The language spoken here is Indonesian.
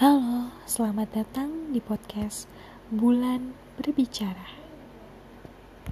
Halo, selamat datang di podcast Bulan Berbicara.